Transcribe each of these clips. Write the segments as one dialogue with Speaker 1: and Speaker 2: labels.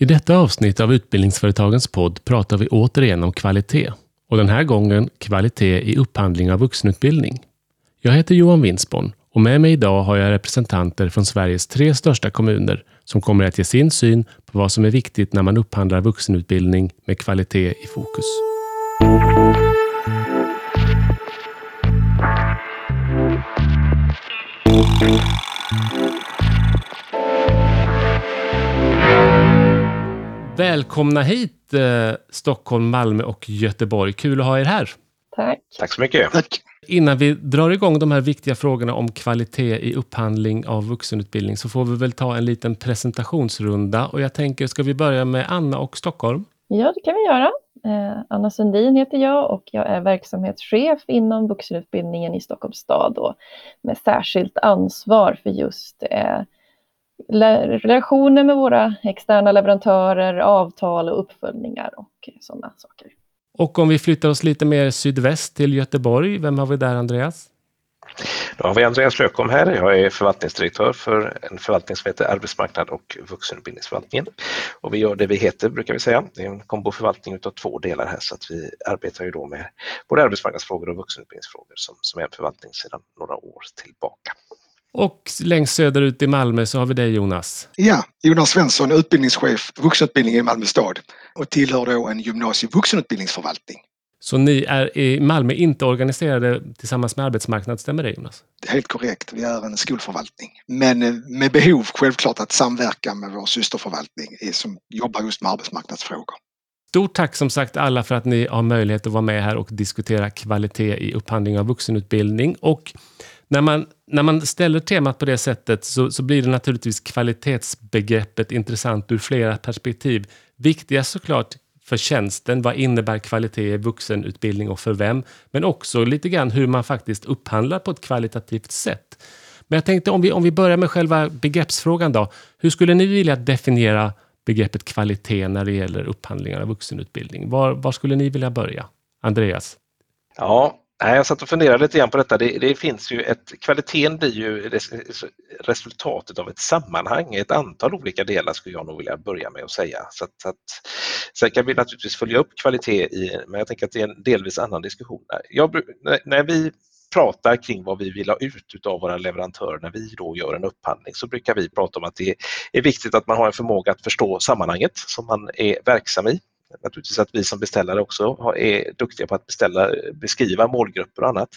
Speaker 1: I detta avsnitt av Utbildningsföretagens podd pratar vi återigen om kvalitet och den här gången kvalitet i upphandling av vuxenutbildning. Jag heter Johan Winsborn och med mig idag har jag representanter från Sveriges tre största kommuner som kommer att ge sin syn på vad som är viktigt när man upphandlar vuxenutbildning med kvalitet i fokus. Välkomna hit eh, Stockholm, Malmö och Göteborg. Kul att ha er här.
Speaker 2: Tack.
Speaker 3: Tack så mycket.
Speaker 4: Tack.
Speaker 1: Innan vi drar igång de här viktiga frågorna om kvalitet i upphandling av vuxenutbildning så får vi väl ta en liten presentationsrunda. Och jag tänker, ska vi börja med Anna och Stockholm?
Speaker 2: Ja, det kan vi göra. Eh, Anna Sundin heter jag och jag är verksamhetschef inom vuxenutbildningen i Stockholms stad och med särskilt ansvar för just eh, relationer med våra externa leverantörer, avtal och uppföljningar och sådana saker.
Speaker 1: Och om vi flyttar oss lite mer sydväst till Göteborg, vem har vi där Andreas?
Speaker 3: Då har vi Andreas Lökom här. Jag är förvaltningsdirektör för en förvaltning som heter Arbetsmarknad och vuxenutbildningsförvaltningen. Och vi gör det vi heter, brukar vi säga. Det är en komboförvaltning av två delar här så att vi arbetar ju då med både arbetsmarknadsfrågor och vuxenutbildningsfrågor som, som är en förvaltning sedan några år tillbaka.
Speaker 1: Och längst söderut i Malmö så har vi dig Jonas.
Speaker 4: Ja, Jonas Svensson, utbildningschef vuxenutbildning i Malmö stad och tillhör då en gymnasie vuxenutbildningsförvaltning.
Speaker 1: Så ni är i Malmö inte organiserade tillsammans med arbetsmarknad, stämmer det Jonas?
Speaker 4: Det är helt korrekt, vi är en skolförvaltning. Men eh, med behov självklart att samverka med vår systerförvaltning som jobbar just med arbetsmarknadsfrågor.
Speaker 1: Stort tack som sagt alla för att ni har möjlighet att vara med här och diskutera kvalitet i upphandling av vuxenutbildning. Och när man, när man ställer temat på det sättet så, så blir det naturligtvis kvalitetsbegreppet intressant ur flera perspektiv. Viktigast såklart för tjänsten, vad innebär kvalitet i vuxenutbildning och för vem? Men också lite grann hur man faktiskt upphandlar på ett kvalitativt sätt. Men jag tänkte om vi, om vi börjar med själva begreppsfrågan då. Hur skulle ni vilja definiera begreppet kvalitet när det gäller upphandlingar av vuxenutbildning? Var, var skulle ni vilja börja? Andreas?
Speaker 3: Ja, Nej, jag satt och funderade lite grann på detta. Det, det, finns ju ett, kvaliteten blir ju resultatet av ett sammanhang, ett antal olika delar skulle jag nog vilja börja med att säga. Så att, så att, sen kan vi naturligtvis följa upp kvalitet i, men jag tänker att det är en delvis annan diskussion. Jag, när vi pratar kring vad vi vill ha ut av våra leverantörer när vi då gör en upphandling så brukar vi prata om att det är viktigt att man har en förmåga att förstå sammanhanget som man är verksam i naturligtvis att vi som beställare också är duktiga på att beställa, beskriva målgrupper och annat.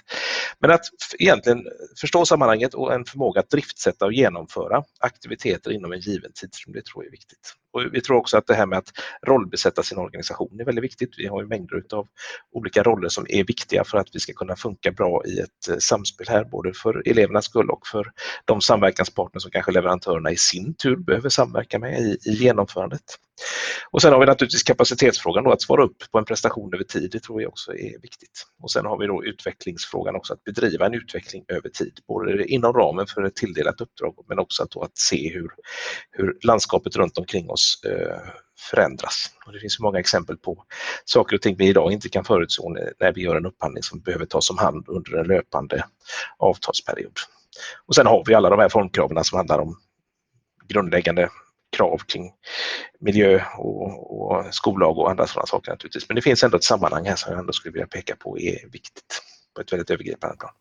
Speaker 3: Men att egentligen förstå sammanhanget och en förmåga att driftsätta och genomföra aktiviteter inom en given tidsrymd, det tror jag är viktigt. Och vi tror också att det här med att rollbesätta sin organisation är väldigt viktigt. Vi har ju mängder av olika roller som är viktiga för att vi ska kunna funka bra i ett eh, samspel här, både för elevernas skull och för de samverkanspartner som kanske leverantörerna i sin tur behöver samverka med i, i genomförandet. Och sen har vi naturligtvis kapacitetsfrågan då, att svara upp på en prestation över tid, det tror jag också är viktigt. Och sen har vi då utvecklingsfrågan också, att bedriva en utveckling över tid, både inom ramen för ett tilldelat uppdrag men också att, att se hur, hur landskapet runt omkring oss eh, förändras. Och det finns många exempel på saker och ting vi idag inte kan förutse när vi gör en upphandling som behöver tas om hand under en löpande avtalsperiod. Och sen har vi alla de här formkraven som handlar om grundläggande krav kring miljö och, och skollag och andra sådana saker naturligtvis. Men det finns ändå ett sammanhang här som jag ändå skulle vilja peka på är viktigt på ett väldigt övergripande plan.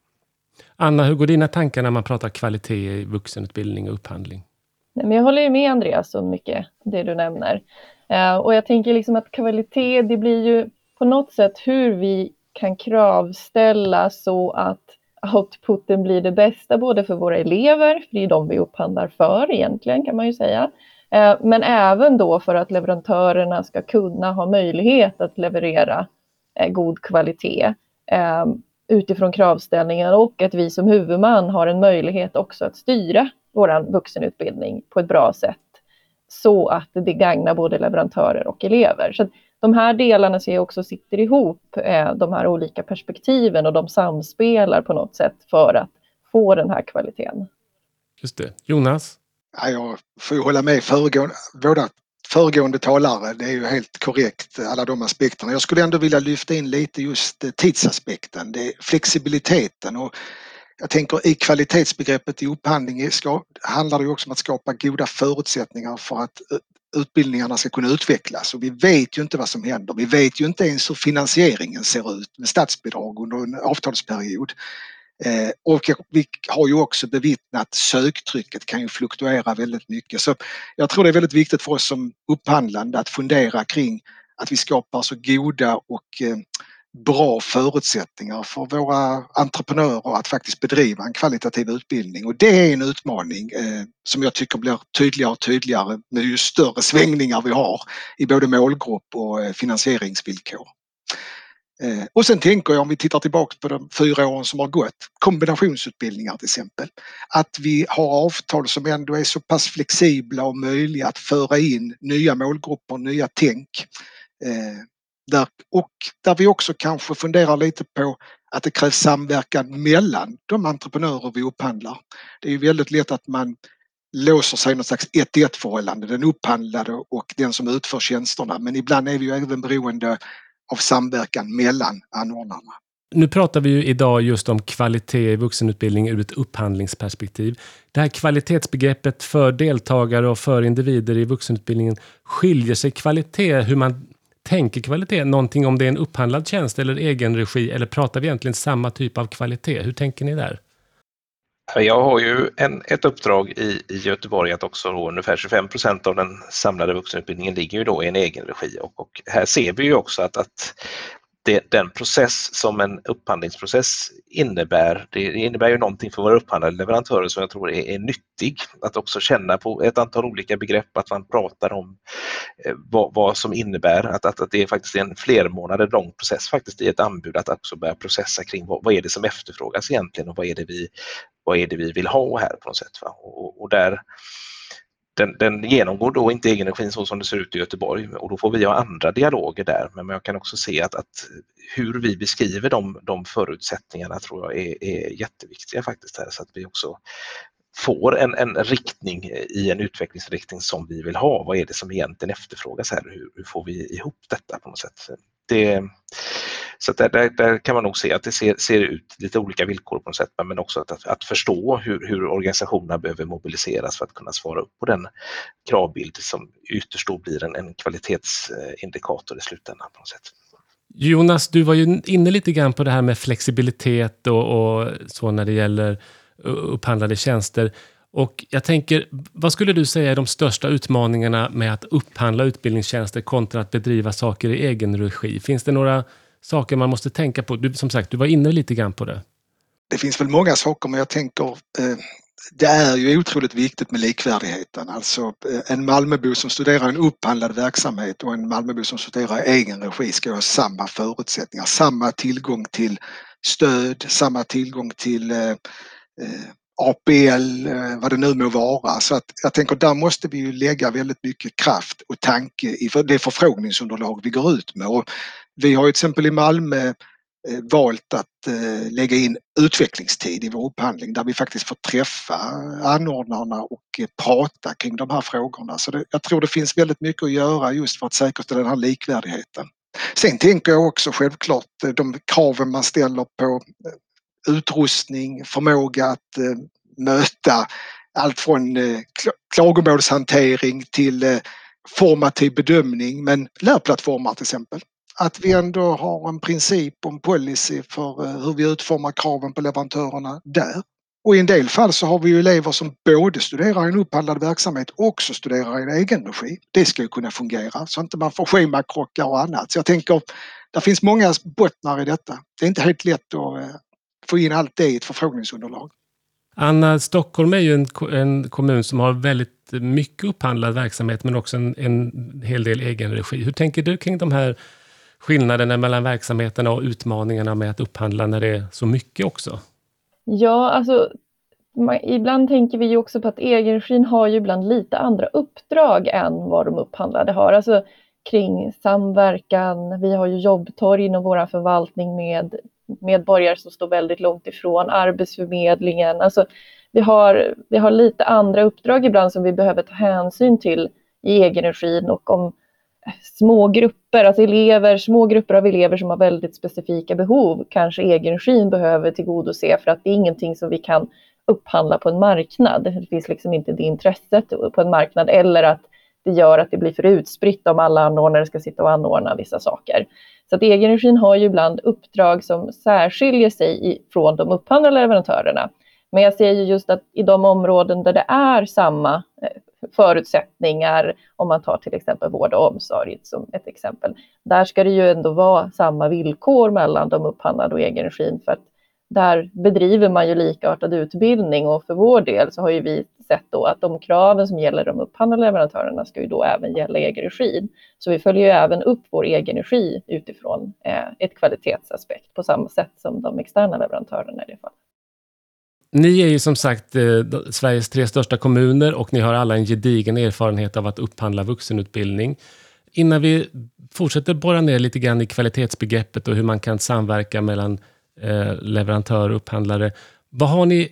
Speaker 1: Anna, hur går dina tankar när man pratar kvalitet i vuxenutbildning och upphandling?
Speaker 2: Jag håller ju med Andreas om mycket det du nämner. Eh, och jag tänker liksom att kvalitet, det blir ju på något sätt hur vi kan kravställa så att outputen blir det bästa både för våra elever, för det är de vi upphandlar för egentligen kan man ju säga, eh, men även då för att leverantörerna ska kunna ha möjlighet att leverera eh, god kvalitet eh, utifrån kravställningen och att vi som huvudman har en möjlighet också att styra vår vuxenutbildning på ett bra sätt så att det gagnar både leverantörer och elever. Så de här delarna ser jag också sitter ihop, de här olika perspektiven och de samspelar på något sätt för att få den här kvaliteten.
Speaker 1: Just det. Jonas?
Speaker 4: Ja, jag får ju hålla med föregående, båda föregående talare. Det är ju helt korrekt alla de aspekterna. Jag skulle ändå vilja lyfta in lite just eh, tidsaspekten, det flexibiliteten och jag tänker i kvalitetsbegreppet i upphandling ska, handlar det också om att skapa goda förutsättningar för att eh, utbildningarna ska kunna utvecklas och vi vet ju inte vad som händer. Vi vet ju inte ens hur finansieringen ser ut med statsbidrag under en avtalsperiod. Eh, och vi har ju också bevittnat söktrycket kan ju fluktuera väldigt mycket. Så jag tror det är väldigt viktigt för oss som upphandlande att fundera kring att vi skapar så goda och eh, bra förutsättningar för våra entreprenörer att faktiskt bedriva en kvalitativ utbildning och det är en utmaning eh, som jag tycker blir tydligare och tydligare med ju större svängningar vi har i både målgrupp och eh, finansieringsvillkor. Eh, och sen tänker jag om vi tittar tillbaka på de fyra åren som har gått, kombinationsutbildningar till exempel. Att vi har avtal som ändå är så pass flexibla och möjliga att föra in nya målgrupper, nya tänk. Eh, där, och där vi också kanske funderar lite på att det krävs samverkan mellan de entreprenörer vi upphandlar. Det är ju väldigt lätt att man låser sig i något slags ett ett förhållande, den upphandlade och den som utför tjänsterna. Men ibland är vi ju även beroende av samverkan mellan anordnarna.
Speaker 1: Nu pratar vi ju idag just om kvalitet i vuxenutbildning ur ett upphandlingsperspektiv. Det här kvalitetsbegreppet för deltagare och för individer i vuxenutbildningen, skiljer sig kvalitet, hur man tänker kvalitet, någonting om det är en upphandlad tjänst eller egen regi eller pratar vi egentligen samma typ av kvalitet? Hur tänker ni där?
Speaker 3: Jag har ju en, ett uppdrag i, i Göteborg att också då ungefär 25 procent av den samlade vuxenutbildningen ligger ju då i en egen regi och, och här ser vi ju också att, att det, den process som en upphandlingsprocess innebär, det innebär ju någonting för våra upphandlade leverantörer som jag tror är, är nyttig. Att också känna på ett antal olika begrepp, att man pratar om eh, vad, vad, som innebär att, att, att det är faktiskt en flermånader lång process faktiskt i ett anbud att också börja processa kring vad, vad är det som efterfrågas egentligen och vad är det vi, vad är det vi vill ha här på något sätt. Och, och, där den, den, genomgår då inte egenenergin så som det ser ut i Göteborg och då får vi ha andra dialoger där. Men jag kan också se att, att hur vi beskriver de, de förutsättningarna tror jag är, är jätteviktiga faktiskt här så att vi också får en, en riktning i en utvecklingsriktning som vi vill ha. Vad är det som egentligen efterfrågas här? Hur, hur får vi ihop detta på något sätt? Det, så där, där, där, kan man nog se att det ser, ser, ut lite olika villkor på något sätt, men också att, att förstå hur, hur organisationerna behöver mobiliseras för att kunna svara upp på den kravbild som ytterst då blir en, en kvalitetsindikator i slutändan. på något sätt.
Speaker 1: Jonas, du var ju inne lite grann på det här med flexibilitet och, och så när det gäller upphandlade tjänster. Och jag tänker, vad skulle du säga är de största utmaningarna med att upphandla utbildningstjänster kontra att bedriva saker i egen regi? Finns det några saker man måste tänka på? Du, som sagt, du var inne lite grann på det.
Speaker 4: Det finns väl många saker men jag tänker eh, det är ju otroligt viktigt med likvärdigheten. Alltså eh, en Malmöbo som studerar en upphandlad verksamhet och en Malmöbo som studerar i egen regi ska ha samma förutsättningar, samma tillgång till stöd, samma tillgång till eh, eh APL, eh, vad det nu må vara. Så att jag tänker där måste vi ju lägga väldigt mycket kraft och tanke i det förfrågningsunderlag vi går ut med. Och vi har ju till exempel i Malmö eh, valt att eh, lägga in utvecklingstid i vår upphandling där vi faktiskt får träffa anordnarna och prata kring de här frågorna. Så det, jag tror det finns väldigt mycket att göra just för att säkerställa den här likvärdigheten. Sen tänker jag också självklart de kraven man ställer på utrustning, förmåga att eh, möta allt från eh, klagomålshantering till eh, formativ bedömning men lärplattformar till exempel. Att vi ändå har en princip och en policy för hur vi utformar kraven på leverantörerna där. Och i en del fall så har vi ju elever som både studerar i en upphandlad verksamhet och också studerar i en egen regi. Det ska ju kunna fungera så att inte man får schemakrockar och annat. Så jag tänker, det finns många bottnar i detta. Det är inte helt lätt att få in allt det i ett förfrågningsunderlag.
Speaker 1: Anna, Stockholm är ju en, en kommun som har väldigt mycket upphandlad verksamhet men också en, en hel del egen regi. Hur tänker du kring de här skillnaderna mellan verksamheterna och utmaningarna med att upphandla när det är så mycket också?
Speaker 2: Ja, alltså man, ibland tänker vi ju också på att egenregin har ju ibland lite andra uppdrag än vad de upphandlade har. Alltså kring samverkan, vi har ju jobbtorg inom vår förvaltning med medborgare som står väldigt långt ifrån Arbetsförmedlingen. Alltså, vi, har, vi har lite andra uppdrag ibland som vi behöver ta hänsyn till i egenregin och om små grupper, alltså elever, små grupper av elever som har väldigt specifika behov kanske egenregin behöver tillgodose för att det är ingenting som vi kan upphandla på en marknad. Det finns liksom inte det intresset på en marknad eller att det gör att det blir för utspritt om alla anordnare ska sitta och anordna vissa saker. Så att egenregin har ju ibland uppdrag som särskiljer sig från de upphandlade leverantörerna. Men jag ser ju just att i de områden där det är samma eh, förutsättningar, om man tar till exempel vård och omsorg som ett exempel, där ska det ju ändå vara samma villkor mellan de upphandlade och egenregin för att där bedriver man ju likartad utbildning och för vår del så har ju vi sett då att de kraven som gäller de upphandlade leverantörerna ska ju då även gälla egenregin. Så vi följer ju även upp vår egenregi utifrån eh, ett kvalitetsaspekt på samma sätt som de externa leverantörerna i det fallet.
Speaker 1: Ni är ju som sagt eh, Sveriges tre största kommuner och ni har alla en gedigen erfarenhet av att upphandla vuxenutbildning. Innan vi fortsätter borra ner lite grann i kvalitetsbegreppet och hur man kan samverka mellan eh, leverantör upphandlare. Vad har ni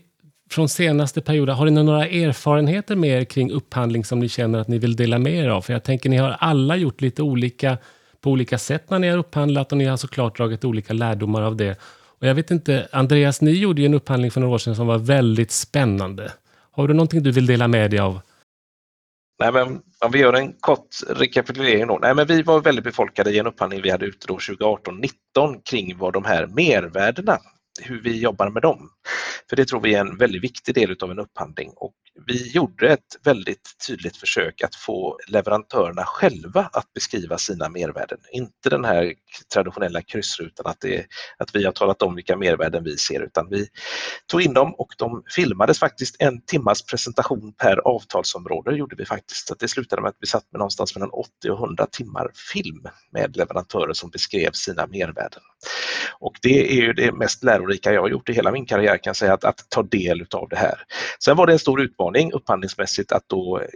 Speaker 1: från senaste perioden, har ni några erfarenheter med er kring upphandling som ni känner att ni vill dela med er av? För jag tänker ni har alla gjort lite olika på olika sätt när ni har upphandlat och ni har såklart dragit olika lärdomar av det. Och jag vet inte, Andreas, ni gjorde ju en upphandling för några år sedan som var väldigt spännande. Har du någonting du vill dela med dig av?
Speaker 3: Nej, men om vi gör en kort rekapitulering då. Nej, men vi var väldigt befolkade i en upphandling vi hade ute 2018-19 kring vad de här mervärdena hur vi jobbar med dem. För det tror vi är en väldigt viktig del av en upphandling och vi gjorde ett väldigt tydligt försök att få leverantörerna själva att beskriva sina mervärden. Inte den här traditionella kryssrutan att, det, att vi har talat om vilka mervärden vi ser utan vi tog in dem och de filmades faktiskt en timmas presentation per avtalsområde gjorde vi faktiskt. Så det slutade med att vi satt med någonstans mellan 80 och 100 timmar film med leverantörer som beskrev sina mervärden. Och det är ju det mest lärorika jag har gjort i hela min karriär kan jag säga, att, att ta del av det här. Sen var det en stor utmaning utmaning upphandlingsmässigt att då eh,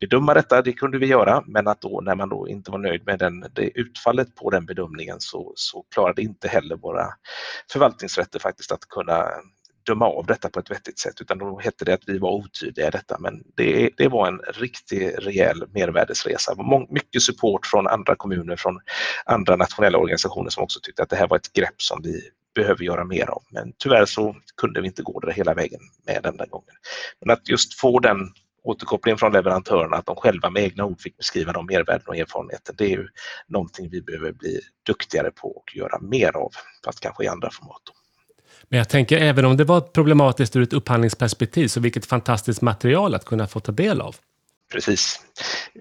Speaker 3: bedöma detta, det kunde vi göra, men att då när man då inte var nöjd med den, det utfallet på den bedömningen så, så klarade inte heller våra förvaltningsrätter faktiskt att kunna döma av detta på ett vettigt sätt utan då hette det att vi var otydliga i detta men det, det var en riktig rejäl mervärdesresa. Mycket support från andra kommuner, från andra nationella organisationer som också tyckte att det här var ett grepp som vi behöver göra mer av. Men tyvärr så kunde vi inte gå det hela vägen med den där gången. Men att just få den återkopplingen från leverantörerna, att de själva med egna ord fick beskriva de mervärden och erfarenheter, det är ju någonting vi behöver bli duktigare på och göra mer av, fast kanske i andra format.
Speaker 1: Men jag tänker, även om det var problematiskt ur ett upphandlingsperspektiv, så vilket fantastiskt material att kunna få ta del av.
Speaker 3: Precis.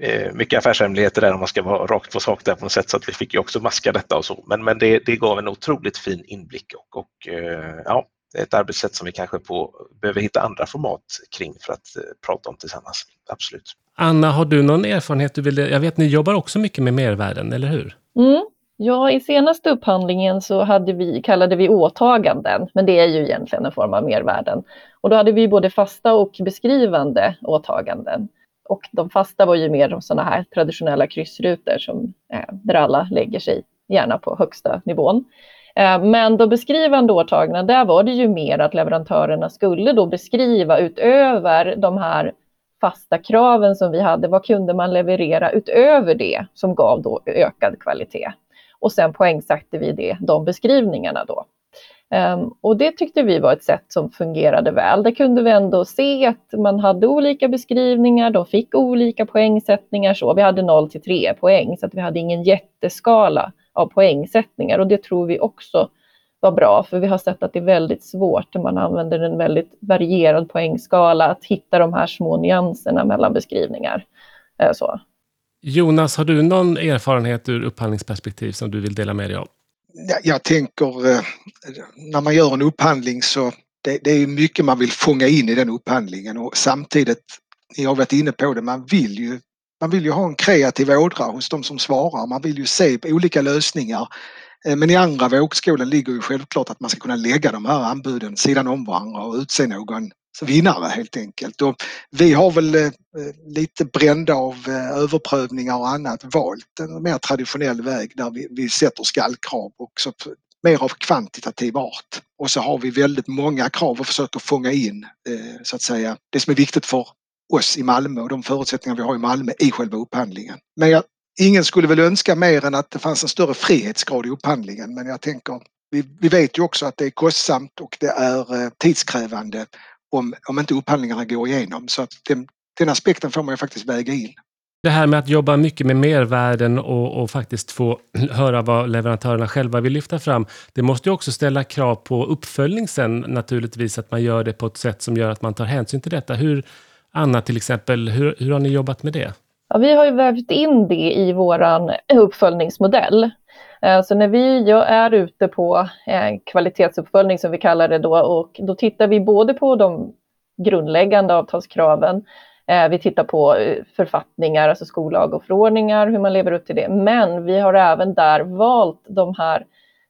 Speaker 3: Eh, mycket affärshemligheter där om man ska vara rakt på sak där på något sätt så att vi fick ju också maska detta och så. Men, men det, det gav en otroligt fin inblick och, och eh, ja, det är ett arbetssätt som vi kanske på, behöver hitta andra format kring för att eh, prata om tillsammans. Absolut.
Speaker 1: Anna, har du någon erfarenhet du vill... Jag vet ni jobbar också mycket med mervärden, eller hur?
Speaker 2: Mm. Ja, i senaste upphandlingen så hade vi, kallade vi åtaganden, men det är ju egentligen en form av mervärden. Och då hade vi både fasta och beskrivande åtaganden. Och de fasta var ju mer sådana här traditionella kryssrutor som, eh, där alla lägger sig gärna på högsta nivån. Eh, men de beskrivande åtagandena, där var det ju mer att leverantörerna skulle då beskriva utöver de här fasta kraven som vi hade, vad kunde man leverera utöver det som gav då ökad kvalitet? Och sen poängsatte vi det, de beskrivningarna då. Um, och det tyckte vi var ett sätt som fungerade väl. Där kunde vi ändå se att man hade olika beskrivningar, de fick olika poängsättningar. Så. Vi hade 0 till 3 poäng, så att vi hade ingen jätteskala av poängsättningar. Och det tror vi också var bra, för vi har sett att det är väldigt svårt när man använder en väldigt varierad poängskala att hitta de här små nyanserna mellan beskrivningar. Uh, så.
Speaker 1: Jonas, har du någon erfarenhet ur upphandlingsperspektiv som du vill dela med dig av?
Speaker 4: Jag tänker eh, när man gör en upphandling så det, det är mycket man vill fånga in i den upphandlingen och samtidigt, ni har varit inne på det, man vill ju man vill ju ha en kreativ ådra hos de som svarar. Man vill ju se olika lösningar. Eh, men i andra vågskålen ligger ju självklart att man ska kunna lägga de här anbuden sidan om varandra och utse någon vinnare helt enkelt. Och vi har väl eh, lite brända av eh, överprövningar och annat valt en mer traditionell väg där vi, vi sätter skallkrav också mer av kvantitativ art. Och så har vi väldigt många krav och försöker fånga in eh, så att säga det som är viktigt för oss i Malmö och de förutsättningar vi har i Malmö i själva upphandlingen. Men jag, ingen skulle väl önska mer än att det fanns en större frihetsgrad i upphandlingen men jag tänker vi, vi vet ju också att det är kostsamt och det är eh, tidskrävande om, om inte upphandlingarna går igenom. Så att den, den aspekten får man ju faktiskt väga in.
Speaker 1: Det här med att jobba mycket med mervärden och, och, faktiskt få höra vad leverantörerna själva vill lyfta fram. Det måste ju också ställa krav på uppföljning sen naturligtvis, att man gör det på ett sätt som gör att man tar hänsyn till detta. Hur, Anna till exempel, hur, hur har ni jobbat med det?
Speaker 2: Ja, vi har ju vävt in det i vår uppföljningsmodell. Eh, så när vi är ute på eh, kvalitetsuppföljning som vi kallar det då och då tittar vi både på de grundläggande avtalskraven eh, vi tittar på författningar, alltså skollag och förordningar, hur man lever upp till det. Men vi har även där valt de här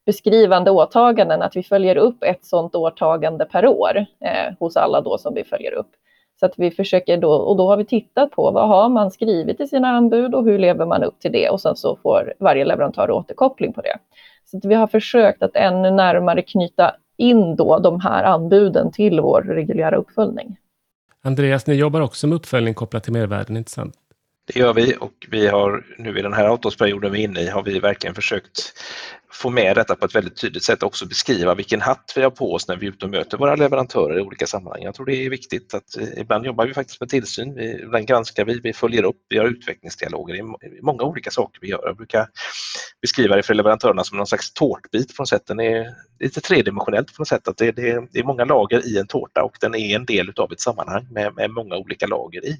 Speaker 2: beskrivande åtaganden, att vi följer upp ett sådant åtagande per år eh, hos alla då som vi följer upp. Så att vi försöker då, och då har vi tittat på vad har man skrivit i sina anbud och hur lever man upp till det och sen så får varje leverantör återkoppling på det. Så att vi har försökt att ännu närmare knyta in då de här anbuden till vår reguljära uppföljning.
Speaker 1: Andreas, ni jobbar också med uppföljning kopplat till mervärden, inte sant?
Speaker 3: Det gör vi och vi har nu i den här avtalsperioden vi är inne i har vi verkligen försökt få med detta på ett väldigt tydligt sätt och också beskriva vilken hatt vi har på oss när vi är ute och möter våra leverantörer i olika sammanhang. Jag tror det är viktigt att eh, ibland jobbar vi faktiskt med tillsyn, vi, ibland granskar vi, vi följer upp, vi har utvecklingsdialoger, det är många olika saker vi gör. Jag brukar beskriva det för leverantörerna som någon slags tårtbit på något sätt. Den är lite tredimensionellt på något sätt, att det, det, det är många lager i en tårta och den är en del av ett sammanhang med, med många olika lager i.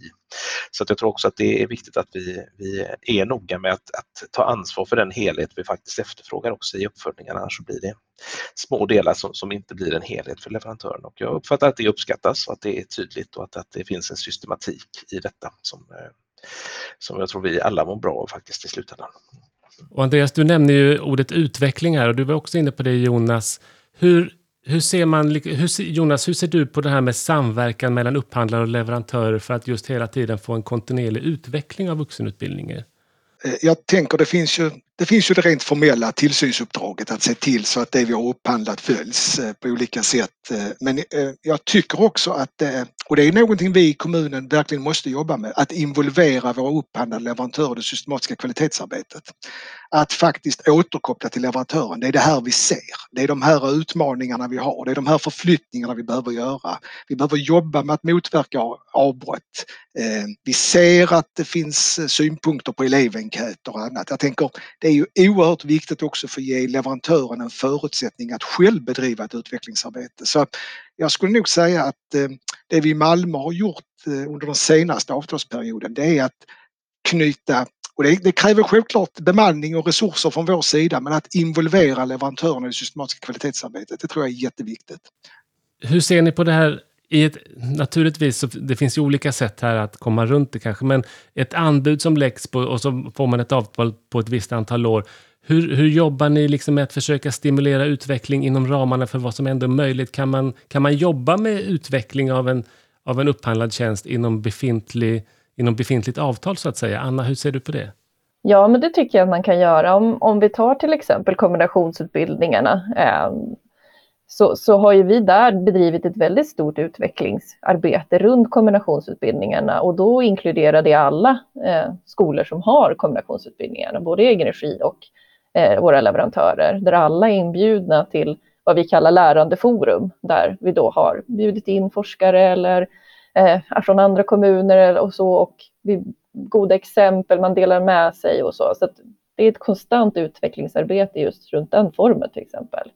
Speaker 3: Så att jag tror också att det är viktigt att vi, vi är noga med att, att ta ansvar för den helhet vi faktiskt efterfrågar också i uppföljningarna, annars så blir det små delar som, som inte blir en helhet för leverantören. Och jag uppfattar att det uppskattas och att det är tydligt och att, att det finns en systematik i detta som, eh, som jag tror vi alla mår bra av faktiskt i slutändan.
Speaker 1: Och Andreas, du nämner ju ordet utveckling här och du var också inne på det Jonas. Hur, hur ser man, hur, Jonas, hur ser du på det här med samverkan mellan upphandlare och leverantörer för att just hela tiden få en kontinuerlig utveckling av vuxenutbildningen?
Speaker 4: Eh, jag tänker det finns ju det finns ju det rent formella tillsynsuppdraget att se till så att det vi har upphandlat följs eh, på olika sätt. Eh, men jag tycker också att, och det är någonting vi i kommunen verkligen måste jobba med, att involvera våra upphandlade leverantörer i det systematiska kvalitetsarbetet. Att faktiskt återkoppla till leverantören. Det är det här vi ser. Det är de här utmaningarna vi har. Det är de här förflyttningarna vi behöver göra. Vi behöver jobba med att motverka avbrott. Eh, vi ser att det finns eh, synpunkter på elevenkäter och annat. Jag tänker det är ju oerhört viktigt också för att ge leverantören en förutsättning att själv bedriva ett utvecklingsarbete. Så jag skulle nog säga att eh, det vi i Malmö har gjort under den senaste avtalsperioden det är att knyta och det, det, kräver självklart bemanning och resurser från vår sida men att involvera leverantörerna i det systematiska kvalitetsarbetet det tror jag är jätteviktigt.
Speaker 1: Hur ser ni på det här i ett, naturligtvis, så det finns ju olika sätt här att komma runt det kanske, men ett anbud som läggs på och så får man ett avtal på ett visst antal år. Hur, hur jobbar ni liksom med att försöka stimulera utveckling inom ramarna för vad som ändå är möjligt? Kan man, kan man jobba med utveckling av en, av en upphandlad tjänst inom, befintlig, inom befintligt avtal så att säga? Anna, hur ser du på det?
Speaker 2: Ja, men det tycker jag att man kan göra. Om, om vi tar till exempel kombinationsutbildningarna. Eh, så, så har ju vi där bedrivit ett väldigt stort utvecklingsarbete runt kombinationsutbildningarna och då inkluderar det alla eh, skolor som har kombinationsutbildningarna, både i egen regi och eh, våra leverantörer, där alla är inbjudna till vad vi kallar lärandeforum, där vi då har bjudit in forskare eller eh, från andra kommuner och så och vi, goda exempel, man delar med sig och så. Så det är ett konstant utvecklingsarbete just runt den formen till exempel.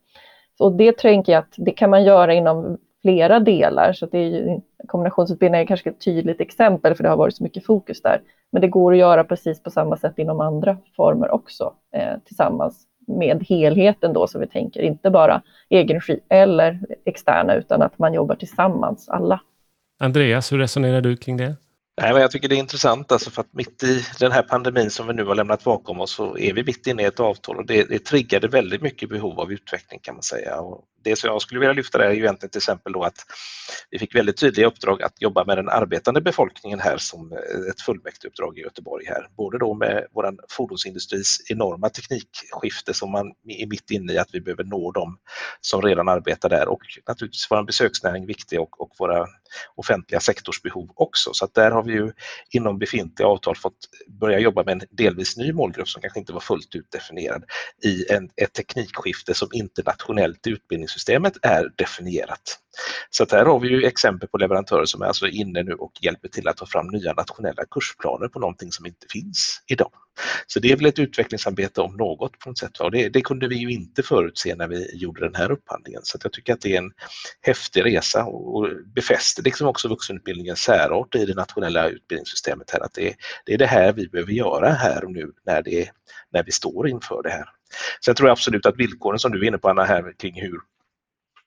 Speaker 2: Och det tänker jag att det kan man göra inom flera delar. Så det är ju, kombinationsutbildning är kanske ett tydligt exempel för det har varit så mycket fokus där. Men det går att göra precis på samma sätt inom andra former också eh, tillsammans med helheten då som vi tänker inte bara egen regi eller externa utan att man jobbar tillsammans alla.
Speaker 1: Andreas, hur resonerar du kring det?
Speaker 3: Nej, men jag tycker det är intressant alltså för att mitt i den här pandemin som vi nu har lämnat bakom oss så är vi mitt inne i ett avtal och det, det triggade väldigt mycket behov av utveckling kan man säga. Och det som jag skulle vilja lyfta där är ju egentligen till exempel då att vi fick väldigt tydliga uppdrag att jobba med den arbetande befolkningen här som eh, ett fullmäktigeuppdrag i Göteborg här. Både då med vår fordonsindustris enorma teknikskifte som man är mitt inne i att vi behöver nå dem som redan arbetar där och naturligtvis vår besöksnäring viktig och, och våra offentliga sektorsbehov också. Så att där har vi ju inom befintliga avtal fått börja jobba med en delvis ny målgrupp som kanske inte var fullt ut definierad i en, ett teknikskifte som internationellt utbildnings utbildningssystemet är definierat. Så att här har vi ju exempel på leverantörer som är alltså inne nu och hjälper till att ta fram nya nationella kursplaner på någonting som inte finns idag. Så det är väl ett utvecklingsarbete om något på något sätt. Och det, det kunde vi ju inte förutse när vi gjorde den här upphandlingen. Så jag tycker att det är en häftig resa och befäster liksom också vuxenutbildningens särart i det nationella utbildningssystemet här. Att det, det är det här vi behöver göra här och nu när, det, när vi står inför det här. Sen tror jag absolut att villkoren som du är inne på Anna här kring hur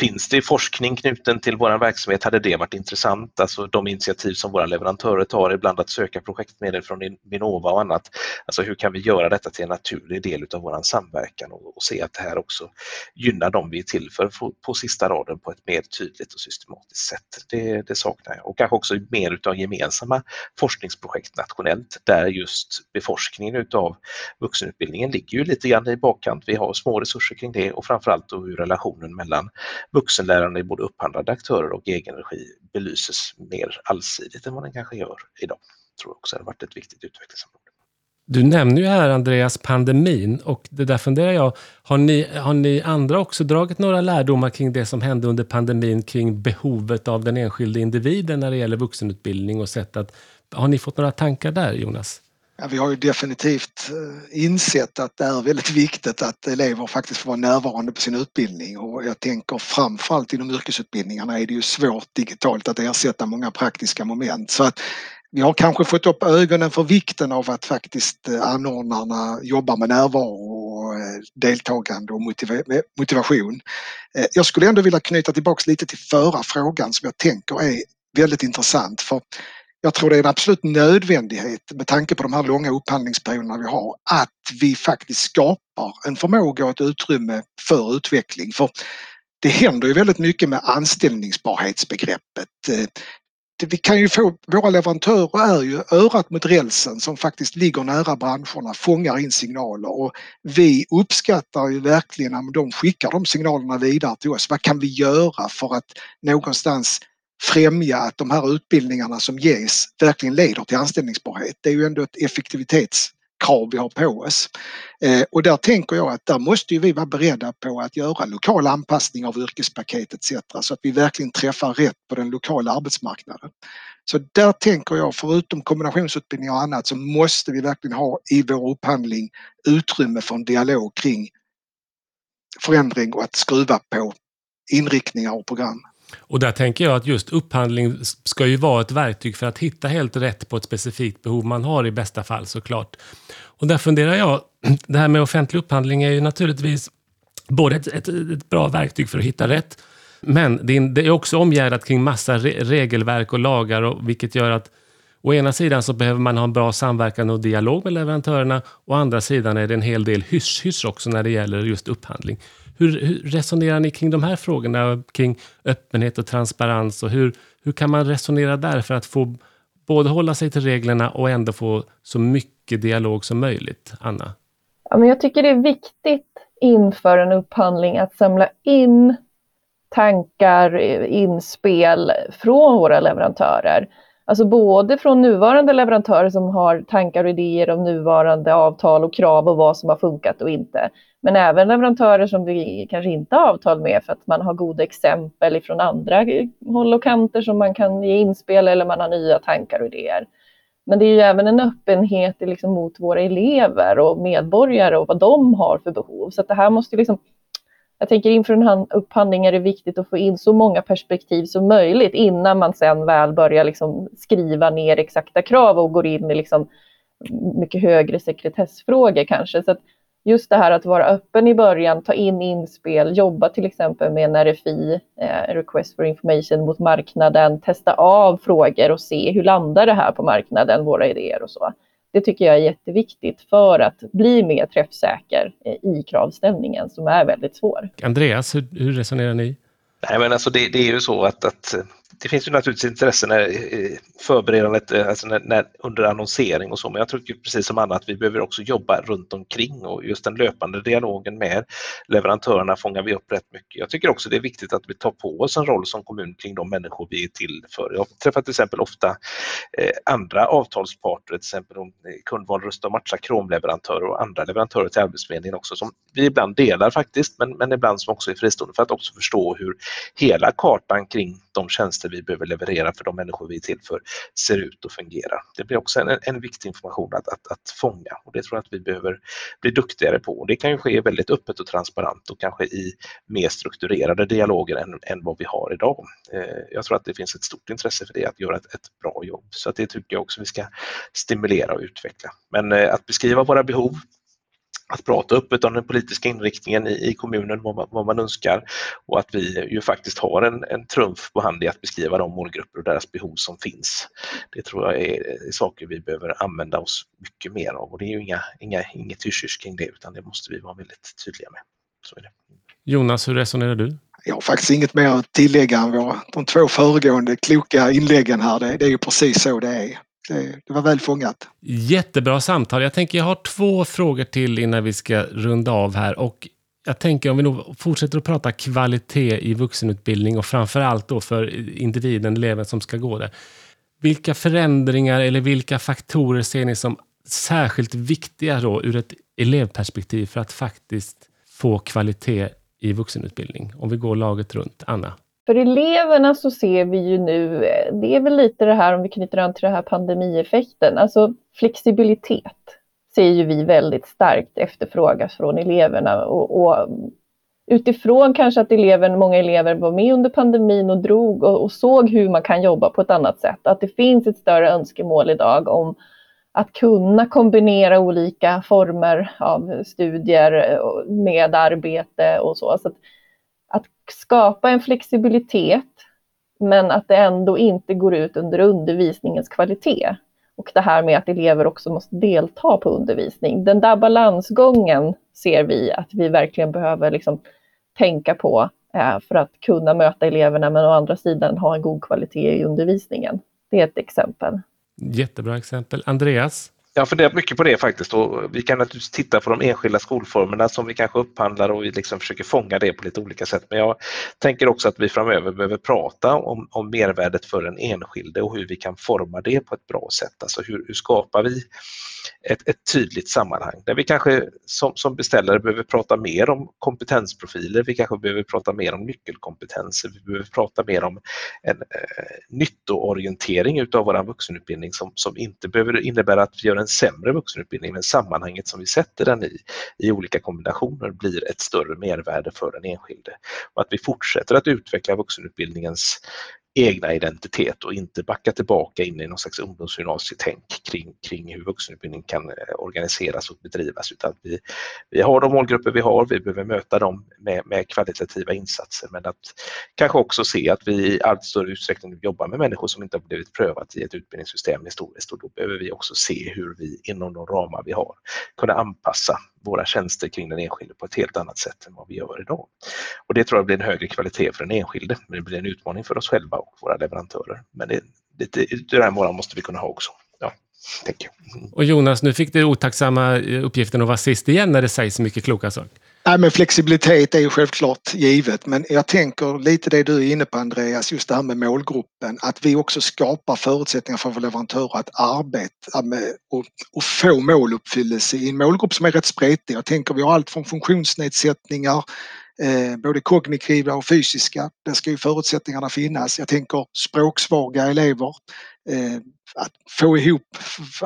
Speaker 3: Finns det forskning knuten till vår verksamhet hade det varit intressant. Alltså de initiativ som våra leverantörer tar, ibland att söka projektmedel från Vinnova och annat. Alltså hur kan vi göra detta till en naturlig del av vår samverkan och, och, se att det här också gynnar dem vi är till för på, på sista raden på ett mer tydligt och systematiskt sätt. Det, det saknar jag. Och kanske också mer utav gemensamma forskningsprojekt nationellt där just beforskningen utav vuxenutbildningen ligger ju lite grann i bakkant. Vi har små resurser kring det och framförallt då hur relationen mellan vuxenlärande i både upphandlade aktörer och egen regi belyses mer allsidigt än vad den kanske gör idag. Jag tror också har varit ett viktigt utvecklingsområde.
Speaker 1: Du nämner ju här Andreas pandemin och det där funderar jag, har ni, har ni andra också dragit några lärdomar kring det som hände under pandemin kring behovet av den enskilde individen när det gäller vuxenutbildning och sätt att, har ni fått några tankar där Jonas?
Speaker 4: Ja, vi har ju definitivt eh, insett att det är väldigt viktigt att elever faktiskt får vara närvarande på sin utbildning och jag tänker framförallt inom yrkesutbildningarna är det ju svårt digitalt att ersätta många praktiska moment. Så att vi har kanske fått upp ögonen för vikten av att faktiskt eh, anordnarna jobbar med närvaro och eh, deltagande och motivation. Jag skulle ändå vilja knyta tillbaks lite till förra frågan som jag tänker är väldigt intressant för jag tror det är en absolut nödvändighet med tanke på de här långa upphandlingsperioderna vi har att vi faktiskt skapar en förmåga och ett utrymme för utveckling. För det händer ju väldigt mycket med anställningsbarhetsbegreppet. Eh, vi kan ju få, våra leverantörer är ju örat mot rälsen som faktiskt ligger nära branscherna, fångar in signaler och vi uppskattar ju verkligen när de skickar de signalerna vidare till oss. Vad kan vi göra för att någonstans främja att de här utbildningarna som ges verkligen leder till anställningsbarhet. Det är ju ändå ett effektivitetskrav vi har på oss. Eh, och där tänker jag att där måste vi vara beredda på att göra lokal anpassning av yrkespaket etc. så att vi verkligen träffar rätt på den lokala arbetsmarknaden. Så där tänker jag, förutom kombinationsutbildning och annat, så måste vi verkligen ha i vår upphandling utrymme för en dialog kring förändring och att skruva på inriktningar och program.
Speaker 1: Och där tänker jag att just upphandling ska ju vara ett verktyg för att hitta helt rätt på ett specifikt behov man har i bästa fall såklart. Och där funderar jag, det här med offentlig upphandling är ju naturligtvis både ett, ett, ett bra verktyg för att hitta rätt, men det är, också omgärdat kring massa re, regelverk och lagar, och, vilket gör att Å ena sidan så behöver man ha en bra samverkan och dialog med leverantörerna. Å andra sidan är det en hel del hyss-hyss också när det gäller just upphandling. Hur, hur, resonerar ni kring de här frågorna, kring öppenhet och transparens? och hur, hur kan man resonera där för att få både hålla sig till reglerna och ändå få så mycket dialog som möjligt? Anna?
Speaker 2: Ja, men jag tycker det är viktigt inför en upphandling att samla in tankar, eh, inspel från våra leverantörer. Alltså både från nuvarande leverantörer som har tankar och idéer om nuvarande avtal och krav och vad som har funkat och inte. Men även leverantörer som vi kanske inte har avtal med för att man har goda exempel från andra håll och kanter som man kan ge inspel eller man har nya tankar och idéer. Men det är ju även en öppenhet liksom mot våra elever och medborgare och vad de har för behov. Så det här måste liksom jag tänker inför en upphandling är det viktigt att få in så många perspektiv som möjligt innan man sen väl börjar liksom skriva ner exakta krav och går in i liksom mycket högre sekretessfrågor kanske. Så just det här att vara öppen i början, ta in inspel, jobba till exempel med en RFI, eh, Request for Information, mot marknaden, testa av frågor och se hur landar det här på marknaden, våra idéer och så. Det tycker jag är jätteviktigt för att bli mer träffsäker i kravställningen som är väldigt svår.
Speaker 1: Andreas, hur, hur resonerar ni?
Speaker 3: Nej, men alltså det, det, är ju så att, att det finns ju naturligtvis intresse när eh, förberedandet, eh, alltså när, när, under annonsering och så, men jag tror precis som annat, vi behöver också jobba runt omkring och just den löpande dialogen med leverantörerna fångar vi upp rätt mycket. Jag tycker också det är viktigt att vi tar på oss en roll som kommun kring de människor vi är till för. Jag träffar till exempel ofta eh, andra avtalsparter, till exempel om eh, kundval rösta och matcha kromleverantörer och andra leverantörer till Arbetsförmedlingen också, som vi ibland delar faktiskt, men, men ibland som också är fristående för att också förstå hur hela kartan kring de tjänster vi behöver leverera för de människor vi är till för ser ut och fungerar. Det blir också en, en viktig information att, att, att fånga och det tror jag att vi behöver bli duktigare på. Och det kan ju ske väldigt öppet och transparent och kanske i mer strukturerade dialoger än, än vad vi har idag. Eh, jag tror att det finns ett stort intresse för det, att göra ett, ett bra jobb. Så att det tycker jag också vi ska stimulera och utveckla. Men eh, att beskriva våra behov, att prata öppet om den politiska inriktningen i, i kommunen, vad man, vad man, önskar och att vi ju faktiskt har en, en trumf på hand i att beskriva de målgrupper och deras behov som finns. Det tror jag är, är saker vi behöver använda oss mycket mer av och det är ju inga, inga, inget hysch kring det utan det måste vi vara väldigt tydliga med. Så är det.
Speaker 1: Jonas, hur resonerar du?
Speaker 4: Jag har faktiskt inget mer att tillägga än våra, de två föregående kloka inläggen här. Det, det är ju precis så det är det, det var väl fångat.
Speaker 1: Jättebra samtal. Jag tänker jag har två frågor till innan vi ska runda av här. Och jag tänker om vi nog fortsätter att prata kvalitet i vuxenutbildning och framför allt då för individen, eleven som ska gå där. Vilka förändringar eller vilka faktorer ser ni som särskilt viktiga då ur ett elevperspektiv för att faktiskt få kvalitet i vuxenutbildning? Om vi går laget runt. Anna?
Speaker 2: För eleverna så ser vi ju nu, eh, det är väl lite det här om vi knyter an till den här pandemieffekten, alltså flexibilitet ser ju vi väldigt starkt efterfrågas från eleverna och, och utifrån kanske att eleven, många elever var med under pandemin och drog och, och, såg hur man kan jobba på ett annat sätt. Att det finns ett större önskemål idag om att kunna kombinera olika former av studier eh, med arbete och så. så att skapa en flexibilitet men att det ändå inte går ut under undervisningens kvalitet. Och det här med att elever också måste delta på undervisning. Den där balansgången ser vi att vi verkligen behöver liksom tänka på eh, för att kunna möta eleverna men å andra sidan ha en god kvalitet i undervisningen. Det är ett exempel.
Speaker 1: Jättebra exempel. Andreas?
Speaker 3: Jag har funderat mycket på det faktiskt och vi kan naturligtvis titta på de enskilda skolformerna som vi kanske upphandlar och vi liksom försöker fånga det på lite olika sätt. Men jag tänker också att vi framöver behöver prata om, om mervärdet för den enskilde och hur vi kan forma det på ett bra sätt. Alltså hur, hur skapar vi ett, ett, tydligt sammanhang där vi kanske som, som beställare behöver prata mer om kompetensprofiler, vi kanske behöver prata mer om nyckelkompetenser, vi behöver prata mer om en eh, nyttoorientering utav vår vuxenutbildning som, som inte behöver innebära att vi gör en sämre vuxenutbildning, men sammanhanget som vi sätter den i, i olika kombinationer blir ett större mervärde för den enskilde. Och att vi fortsätter att utveckla vuxenutbildningens egna identitet och inte backa tillbaka in i någon slags ungdomsgymnasietänk kring, kring hur vuxenutbildning kan eh, organiseras och bedrivas utan vi, vi har de målgrupper vi har, vi behöver möta dem med, med kvalitativa insatser. Men att kanske också se att vi i allt större utsträckning jobbar med människor som inte har blivit prövat i ett utbildningssystem historiskt. Och då behöver vi också se hur vi inom de ramar vi har kunna anpassa våra tjänster kring den enskilde på ett helt annat sätt än vad vi gör idag. Och Det tror jag blir en högre kvalitet för den enskilde, men det blir en utmaning för oss själva och våra leverantörer. Men det, lite i den målan måste vi kunna ha också. Ja, tänker
Speaker 1: jag. Och Jonas, nu fick du otacksamma eh, uppgiften att vara sist igen när det sägs så mycket kloka saker.
Speaker 4: Nej, men flexibilitet är ju självklart givet men jag tänker lite det du är inne på Andreas, just det här med målgruppen, att vi också skapar förutsättningar för våra leverantörer att arbeta med och, och få måluppfyllelse i en målgrupp som är rätt spretig. Jag tänker vi har allt från funktionsnedsättningar eh, både kognitiva och fysiska. Där ska ju förutsättningarna finnas. Jag tänker språksvaga elever. Eh, att få ihop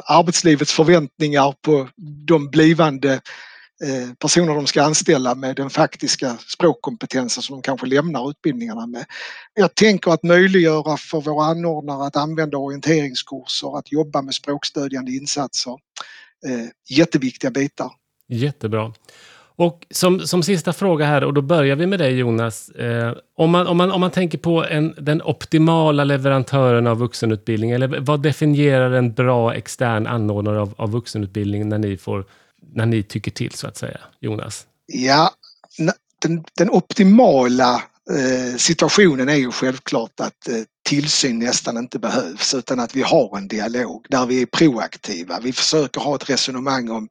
Speaker 4: arbetslivets förväntningar på de blivande Eh, personer de ska anställa med den faktiska språkkompetensen som de kanske lämnar utbildningarna med. Jag tänker att möjliggöra för våra anordnare att använda orienteringskurser, att jobba med språkstödjande insatser. Eh, jätteviktiga bitar.
Speaker 1: Jättebra. Och som, som sista fråga här, och då börjar vi med dig Jonas. Eh, om, man, om, man, om man tänker på en, den optimala leverantören av vuxenutbildning, eller vad definierar en bra extern anordnare av, av vuxenutbildning när ni får när ni tycker till så att säga? Jonas?
Speaker 4: Ja, den, den optimala eh, situationen är ju självklart att eh, tillsyn nästan inte behövs utan att vi har en dialog där vi är proaktiva. Vi försöker ha ett resonemang om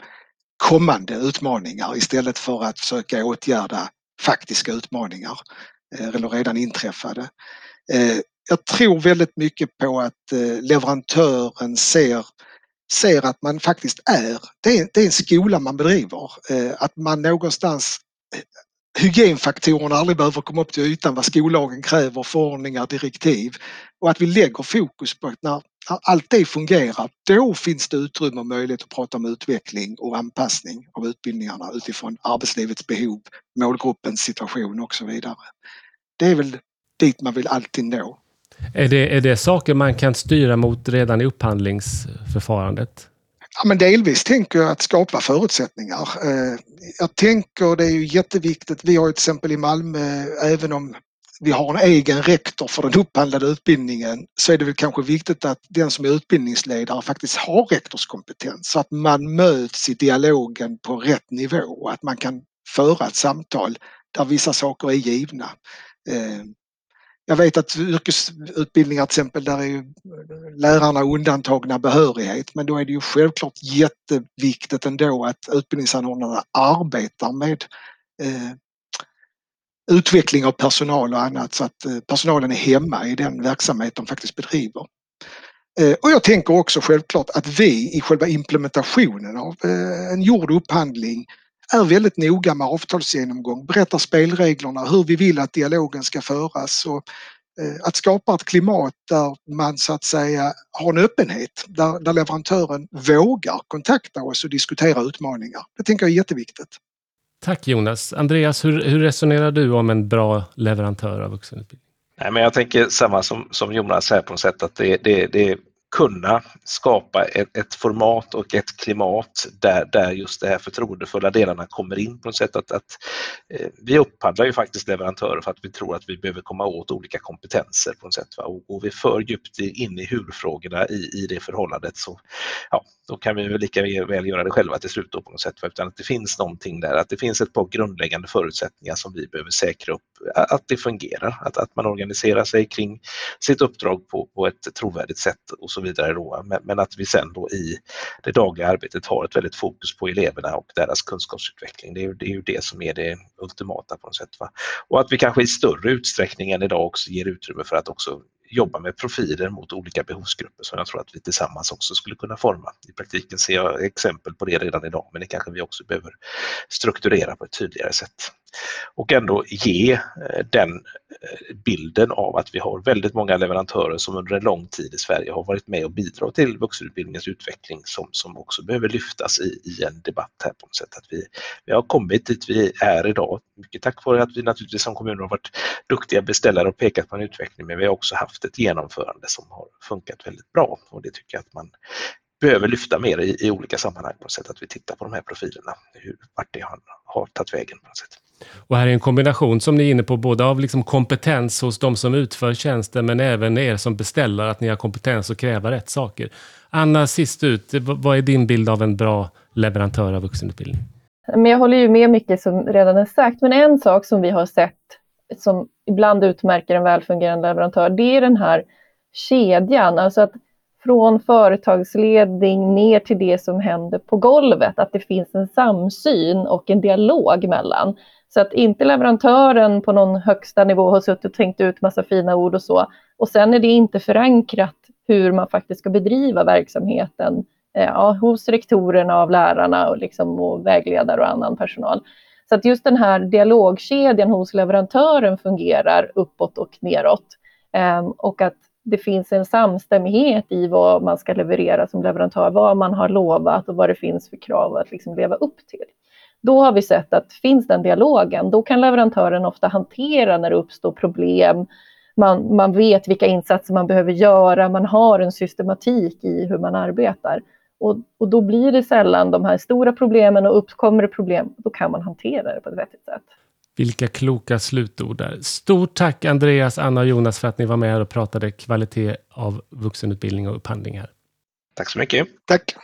Speaker 4: kommande utmaningar istället för att försöka åtgärda faktiska utmaningar eh, eller redan inträffade. Eh, jag tror väldigt mycket på att eh, leverantören ser, ser att man faktiskt är, det är, det är en skola man bedriver, eh, att man någonstans eh, hygienfaktorerna aldrig behöver komma upp till ytan vad skollagen kräver, förordningar, direktiv och att vi lägger fokus på att när allt det fungerar, då finns det utrymme och möjlighet att prata om utveckling och anpassning av utbildningarna utifrån arbetslivets behov, målgruppens situation och så vidare. Det är väl dit man vill alltid nå.
Speaker 1: Är det, är det saker man kan styra mot redan i upphandlingsförfarandet?
Speaker 4: Ja, men delvis tänker jag att skapa förutsättningar. Eh, jag tänker det är ju jätteviktigt. Vi har ju till exempel i Malmö, eh, även om vi har en egen rektor för den upphandlade utbildningen så är det väl kanske viktigt att den som är utbildningsledare faktiskt har rektorskompetens så att man möts i dialogen på rätt nivå och att man kan föra ett samtal där vissa saker är givna. Eh, jag vet att yrkesutbildningar till exempel, där är lärarna undantagna behörighet men då är det ju självklart jätteviktigt ändå att utbildningsanordnarna arbetar med eh, utveckling av personal och annat så att eh, personalen är hemma i den verksamhet de faktiskt bedriver. Eh, och jag tänker också självklart att vi i själva implementationen av eh, en gjord upphandling är väldigt noga med avtalsgenomgång, berättar spelreglerna, hur vi vill att dialogen ska föras och eh, att skapa ett klimat där man så att säga har en öppenhet, där, där leverantören vågar kontakta oss och diskutera utmaningar. Det tänker jag är jätteviktigt.
Speaker 1: Tack Jonas. Andreas, hur, hur resonerar du om en bra leverantör av vuxenutbildning?
Speaker 3: Nej, men jag tänker samma som, som Jonas här på något sätt att det, det, det kunna skapa ett, ett, format och ett klimat där, där just de här förtroendefulla delarna kommer in på något sätt. Att, att eh, vi upphandlar ju faktiskt leverantörer för att vi tror att vi behöver komma åt olika kompetenser på något sätt. Va? Och går vi för djupt in i hur-frågorna i, i det förhållandet så ja, då kan vi väl lika väl göra det själva till slut då på något sätt. Va? Utan att det finns någonting där, att det finns ett par grundläggande förutsättningar som vi behöver säkra upp att det fungerar, att, att man organiserar sig kring sitt uppdrag på, på ett trovärdigt sätt och så vidare. Då. Men, men, att vi sen då i det dagliga arbetet har ett väldigt fokus på eleverna och deras kunskapsutveckling. Det är, det är ju det som är det ultimata på något sätt. Va? Och att vi kanske i större utsträckning än idag också ger utrymme för att också jobba med profiler mot olika behovsgrupper som jag tror att vi tillsammans också skulle kunna forma. I praktiken ser jag exempel på det redan idag men det kanske vi också behöver strukturera på ett tydligare sätt och ändå ge eh, den eh, bilden av att vi har väldigt många leverantörer som under en lång tid i Sverige har varit med och bidragit till vuxenutbildningens utveckling som, som också behöver lyftas i, i en debatt här på något sätt. Att vi, vi har kommit dit vi är idag, mycket tack vare att vi naturligtvis som kommuner har varit duktiga beställare och pekat på en utveckling, men vi har också haft ett genomförande som har funkat väldigt bra och det tycker jag att man behöver lyfta mer i, i olika sammanhang på något sätt, att vi tittar på de här profilerna, hur, vart det har, har tagit vägen på något sätt.
Speaker 1: Och här är en kombination som ni är inne på, både av liksom kompetens hos de som utför tjänsten, men även er som beställer, att ni har kompetens att kräva rätt saker. Anna, sist ut, vad är din bild av en bra leverantör av vuxenutbildning?
Speaker 2: Men jag håller ju med mycket som redan är sagt, men en sak som vi har sett som ibland utmärker en välfungerande leverantör, det är den här kedjan, alltså att från företagsledning ner till det som händer på golvet, att det finns en samsyn och en dialog mellan. Så att inte leverantören på någon högsta nivå har suttit och tänkt ut massa fina ord och så. Och sen är det inte förankrat hur man faktiskt ska bedriva verksamheten eh, ja, hos rektorerna av lärarna och, liksom, och vägledare och annan personal. Så att just den här dialogkedjan hos leverantören fungerar uppåt och neråt. Ehm, och att det finns en samstämmighet i vad man ska leverera som leverantör, vad man har lovat och vad det finns för krav att liksom leva upp till. Då har vi sett att finns den dialogen, då kan leverantören ofta hantera när det uppstår problem. Man, man vet vilka insatser man behöver göra, man har en systematik i hur man arbetar. Och, och då blir det sällan de här stora problemen och uppkommer det problem, då kan man hantera det på ett vettigt sätt.
Speaker 1: Vilka kloka slutord där. Stort tack Andreas, Anna och Jonas för att ni var med och pratade kvalitet av vuxenutbildning och upphandling här.
Speaker 3: Tack så mycket.
Speaker 4: Tack.